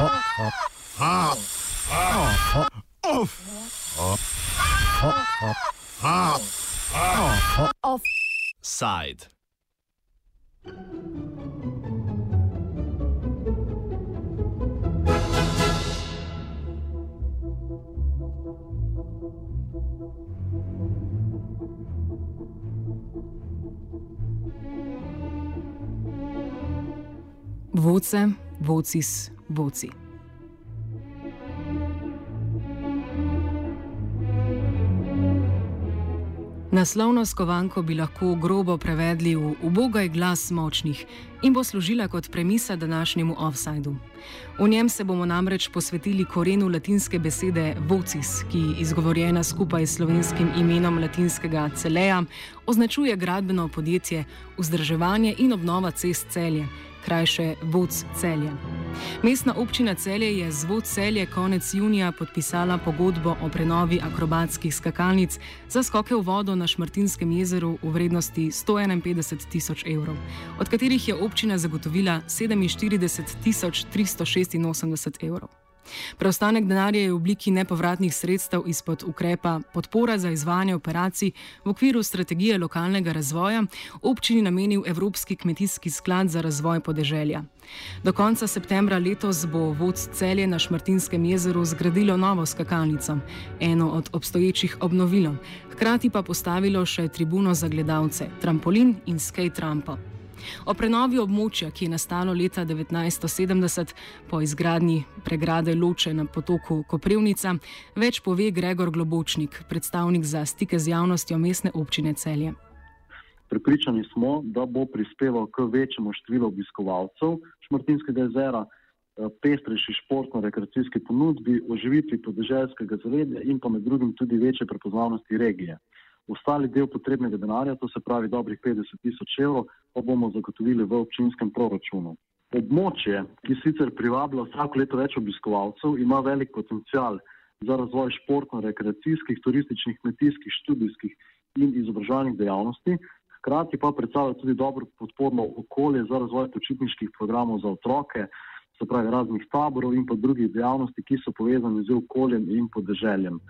Offside. Voce, vocis, voci. Naslovno skovanko bi lahko grobo prevedli v ubogaj glas močnih in bo služila kot premisa današnjemu offsajdu. V njem se bomo namreč posvetili korenu latinske besede vocis, ki, izgovorjena skupaj s slovenskim imenom latinskega celeja, označuje gradbeno podjetje, vzdrževanje in obnova cest celje krajše Vodc celje. Mestna občina celje je z Vodc celje konec junija podpisala pogodbo o prenovi akrobatskih skakalnic za skoke v vodo na Šmartinskem jezeru v vrednosti 151 tisoč evrov, od katerih je občina zagotovila 47 tisoč 386 evrov. Preostanek denarja je v obliki nepovratnih sredstev izpod ukrepa podpora za izvajanje operacij v okviru strategije lokalnega razvoja občini namenil Evropski kmetijski sklad za razvoj podeželja. Do konca septembra letos bo vodst celje na Šmartinskem jezeru zgradilo novo skakalnico, eno od obstoječih obnovilo, hkrati pa postavilo še tribuno za gledalce, trampolin in skate rampo. O prenovi območja, ki je nastalo leta 1970 po izgradnji pregrade Loče na potoku Koprivnica, več pove Gregor Globočnik, predstavnik za stike z javnostjo mestne občine Celje. Pripričani smo, da bo prispeval k večjemu številu obiskovalcev Šmartinskega jezera, eh, pestrejši športno-rekreacijski ponudbi, oživitvi podeželskega zavedja in pa med drugim tudi večje prepoznavnosti regije. Ostali del potrebnega denarja, to se pravi dobrih 50 tisoč evrov, pa bomo zagotovili v občinskem proračunu. Območje, ki sicer privablja vsako leto več obiskovalcev, ima velik potencial za razvoj športno-rekreacijskih, turističnih, kmetijskih, študijskih in izobraževalnih dejavnosti, hkrati pa predstavlja tudi dobro podporno okolje za razvoj počitniških programov za otroke, se pravi raznih taborov in pa drugih dejavnosti, ki so povezani z okoljem in podeželjem.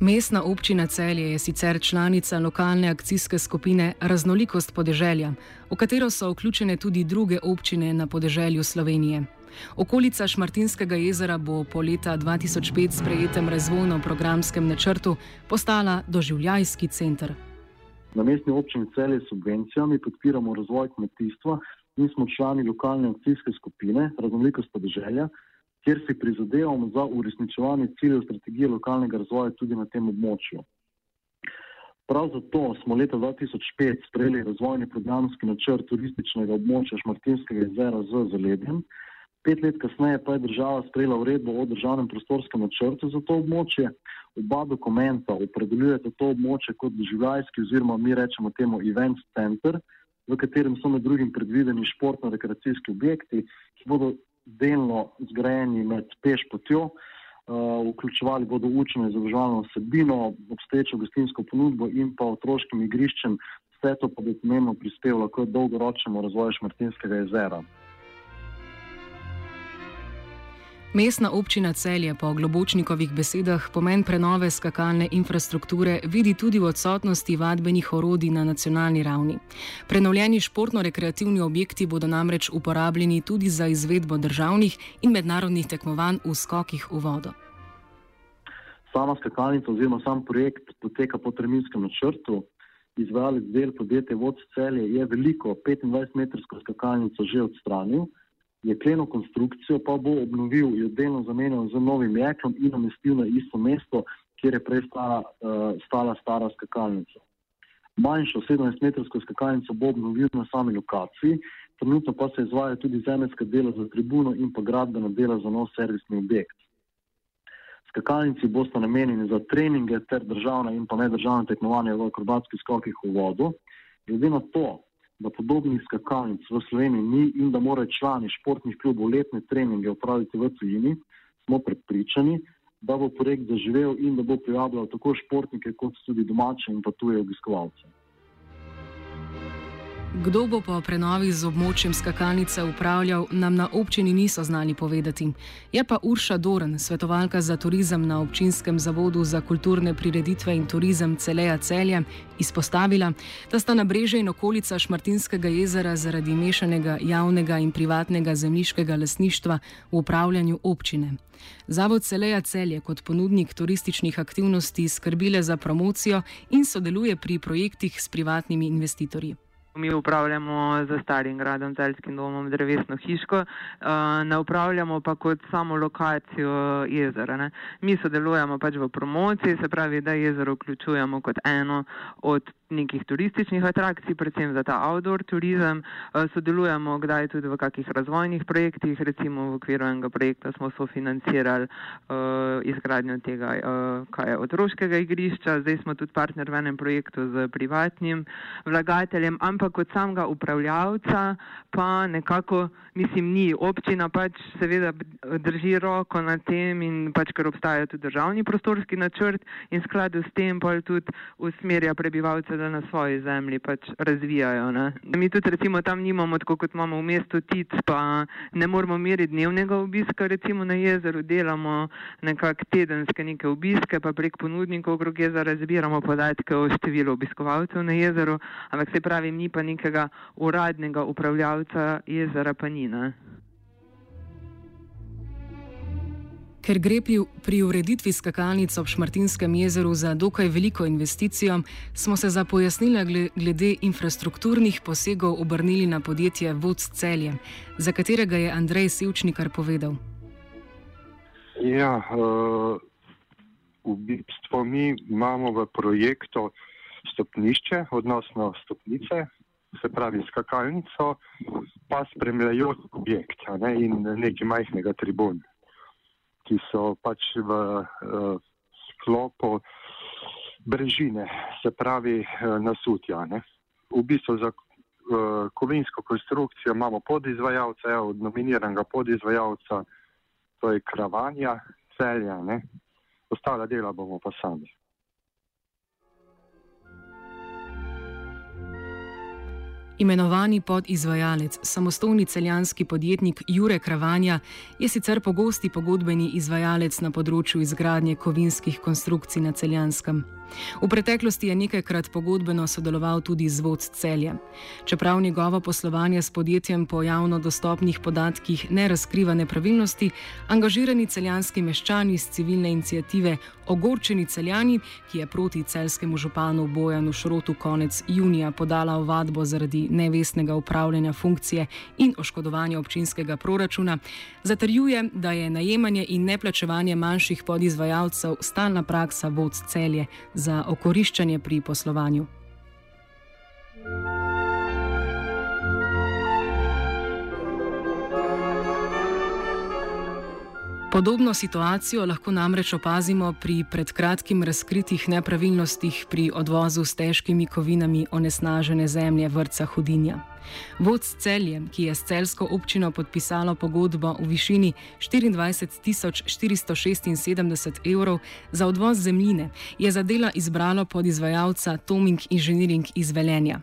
Mestna občina Celje je sicer članica lokalne akcijske skupine Raznolikost podeželja, v katero so vključene tudi druge občine na podeželju Slovenije. Okolica Šmartinskega jezera bo po leta 2005 sprejetem razvojno-programskem načrtu postala doživljajski center. Na mestni občini Celje s subvencijami podpiramo razvoj kmetijstva in smo člani lokalne akcijske skupine Raznolikost podeželja kjer si prizadevamo za uresničevanje ciljev strategije lokalnega razvoja tudi na tem območju. Prav zato smo leta 2005 sprejeli razvojni programski načrt turističnega območja Šmartinskega jezera z zaledjem. Pet let kasneje pa je država sprejela uredbo o državnem prostorskem načrtu za to območje. Oba dokumenta opredeljujete to območje kot doživljajski oziroma mi rečemo temu event center, v katerem so med drugim predvideni športno-rekreacijski objekti, ki bodo delno zgrajeni med peš potjo, uh, vključevali bodo učene izobraževalno vsebino, obstoječo gostinsko ponudbo in pa otroškim igriščem, vse to pa bi pomembno prispevalo k dolgoročnemu razvoju Šmartinskega jezera. Mestna občina Celje po Globočnikovih besedah pomen prenove skakalne infrastrukture vidi tudi v odsotnosti vadbenih orodij na nacionalni ravni. Prenovljeni športno-rekreativni objekti bodo namreč uporabljeni tudi za izvedbo državnih in mednarodnih tekmovanj v skokih v vodo. Sama skakalnica oziroma sam projekt poteka po terminskem načrtu. Izvajalec del podjetja Vodce Celje je veliko 25-metrsko skakalnico že odstranil jekleno konstrukcijo pa bo obnovil, jo delno zamenjal z novim jeklom in umestil na isto mesto, kjer je prej stala, uh, stala stara skakalnica. Manjšo 17-metrsko skakalnico bo obnovil na sami lokaciji, trenutno pa se izvaja tudi zemeljska dela za tribuno in pa gradbena dela za nov servisni objekt. Skakalnici boste namenjeni za treninge ter državne in pa nedržavne tekmovanja v akrobatskih skokih v vodo. Glede na to, da podobnih skakalnic v Sloveniji ni in da morajo člani športnih klubov letne treninge upraviti v tujini, smo prepričani, da bo projekt zaživel in da bo privabljal tako športnike kot tudi domače in pa tuje obiskovalce. Kdo bo po prenovi z območjem skakalnice upravljal, nam na občini niso znali povedati. Je pa Urša Doren, svetovalka za turizem na občinskem zavodu za kulturne prireditve in turizem Celeja Celje, izpostavila, da sta na breže in okolica Šmartinskega jezera zaradi mešanega javnega in privatnega zemljiškega lasništva v upravljanju občine. Zavod Celeja Celje kot ponudnik turističnih aktivnosti skrbile za promocijo in sodeluje pri projektih s privatnimi investitorji. Mi upravljamo za starim gradom, celskim domom, drevesno hiško, eh, ne upravljamo pa kot samo lokacijo jezera. Ne. Mi sodelujemo pač v promociji, se pravi, da jezero vključujemo kot eno od nekih turističnih atrakcij, predvsem za ta outdoor turizem. Eh, sodelujemo kdaj tudi v kakih razvojnih projektih, recimo v okviru enega projekta smo sofinancirali uh, izgradnjo tega uh, je, otroškega igrišča, zdaj smo tudi partner v enem projektu z privatnim vlagateljem, ampak kot samega upravljavca pa nekako, mislim, ni. Občina pač seveda drži roko na tem in pač, ker obstaja tudi državni prostorski načrt in skladu s tem pa tudi usmerja prebivalce da na svoji zemlji pač razvijajo. Ne. Mi tudi recimo tam nimamo, tako kot imamo v mestu Tic, pa ne moramo meriti dnevnega obiska, recimo na jezeru delamo nekak tedenske neke obiske, pa prek ponudnikov okrog jezera zbiramo podatke o številu obiskovalcev na jezeru, ampak se pravi, ni pa nekega uradnega upravljavca jezera pa Ker gre pri, pri ureditvi skakalnic ob Šmartinskem jezeru za dokaj veliko investicijo, smo se za pojasnila glede infrastrukturnih posegov obrnili na podjetje Vodc Celje, za katerega je Andrej Sivčnikar povedal. Ja, uh, v bistvu mi imamo v projektu stopnišče, odnosno stopnice, se pravi skakalnico, pa spremljajoč objekt ne, in nekaj majhnega tribuna ki so pač v uh, sklopu brežine, se pravi uh, nasutja. Ne. V bistvu za uh, kovinsko konstrukcijo imamo podizvajalca, od nominiranega podizvajalca, to je kravanja, celja, ne. ostala dela bomo pa sami. Imenovani podizvajalec, samostojni celjanski podjetnik Jure Kravanja, je sicer pogosti pogodbeni izvajalec na področju izgradnje kovinskih konstrukcij na celjanskem. V preteklosti je nekajkrat pogodbeno sodeloval tudi z vodstvom celja. Čeprav njegovo poslovanje s podjetjem po javno dostopnih podatkih ne razkriva nepravilnosti, angažirani celjanski meščani iz civilne inicijative Ogorčeni celjani, ki je proti celskemu županu Bojanu Šrotu konec junija podala ovadbo zaradi nevestnega upravljanja funkcije in oškodovanja občinskega proračuna, zatrjuje, da je najemanje in neplačevanje manjših podizvajalcev stalna praksa vodstv celje za okoriščanje pri poslovanju. Podobno situacijo lahko namreč opazimo pri pred kratkim razkritih nepravilnostih pri odvozu s težkimi kovinami onesnažene zemlje vrca Hudinja. Vodc celje, ki je s celsko občino podpisalo pogodbo v višini 24 476 evrov za odvoz zemljine, je za dela izbralo podizvajalca Toming Engineering iz Velenja.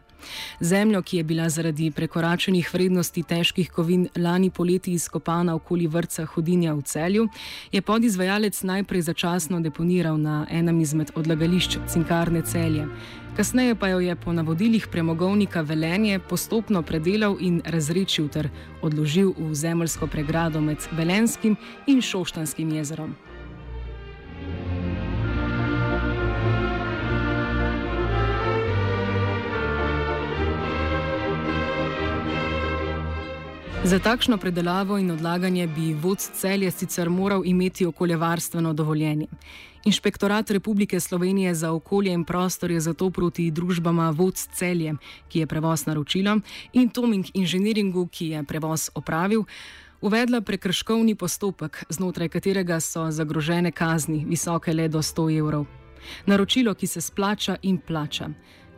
Zemljo, ki je bila zaradi prekoračenih vrednosti težkih kovin lani poleti izkopana okoli vrca Hudinja v celju, je podizvajalec najprej začasno deponiral na enem izmed odlagališč cinkarne celje. Kasneje pa jo je po navodilih premogovnika Velenje postopno predelal in razrečil ter odložil v zemljsko pregrado med Velenskim in Šoštanskim jezerom. Za takšno predelavo in odlaganje bi vodst celje sicer moral imeti okoljevarstveno dovoljenje. Inšpektorat Republike Slovenije za okolje in prostor je zato proti družbama vodst celje, ki je prevoz naročila, in Toming Engineeringu, ki je prevoz opravil, uvedla prekrškovni postopek, znotraj katerega so zagrožene kazni, visoke le do 100 evrov. Naročilo, ki se splača in plača.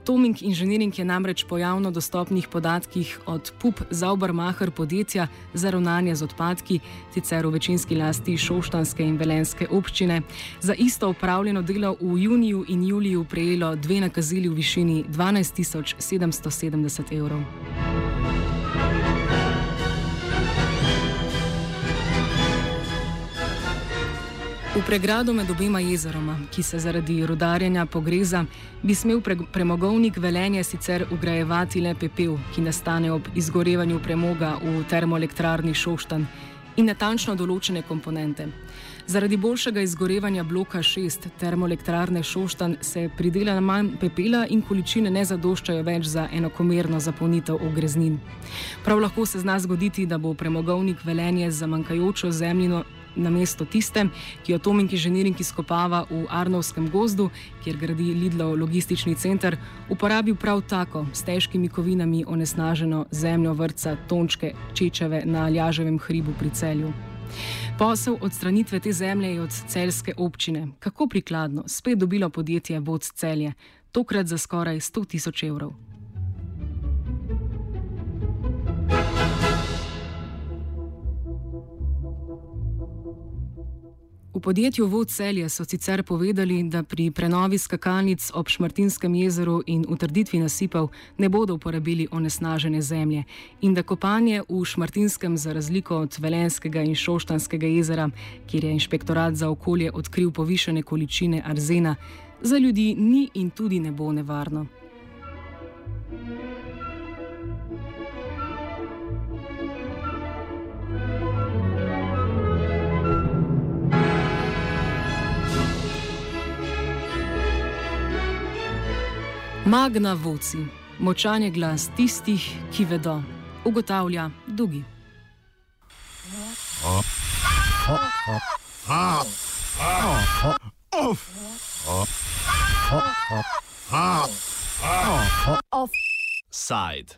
Toming Engineering je namreč po javno dostopnih podatkih od PUP Zaubermacher podjetja za ravnanje z odpadki, sicer v večinski lasti Šoštanske in Velenske občine, za isto upravljeno delo v juniju in juliju prejelo dve nakazili v višini 12 770 evrov. V pregradu med obema jezeroma, ki se zaradi rudarjenja pogreza, bi smel pre premogovnik velenje sicer ugrajevati le pepel, ki nastane ob izgorevanju premoga v termoelektrarni Šoštan in natančno določene komponente. Zaradi boljšega izgorevanja bloka 6 termoelektrarne Šoštan se pridela manj pepela in količine ne zadoščajo več za enakomerno zapolnitev ogreznin. Prav lahko se zna zgoditi, da bo premogovnik velenje za manjkajočo zemljino na mesto tiste, ki jo Tomink inženiring izkopava v Arnovskem gozdu, kjer gradi Lidlov logistični center, uporabil prav tako s težkimi kovinami onesnaženo zemljo vrca Tončke Čečeve na Ljaževem hribu pri celju. Posel odstranitve te zemlje je od celske občine, kako prikladno, spet dobilo podjetje Vod celje, tokrat za skoraj 100 tisoč evrov. V podjetju Vodcelje so sicer povedali, da pri prenovi skakalnic ob Šmartinskem jezeru in utrditvi nasipov ne bodo uporabili onesnažene zemlje in da kopanje v Šmartinskem, za razliko od Velenskega in Šoštanskega jezera, kjer je inšpektorat za okolje odkril povišene količine arzena, za ljudi ni in tudi ne bo nevarno. Magna voci, močan je glas tistih, ki vedo, ugotavlja Dugi. Offside.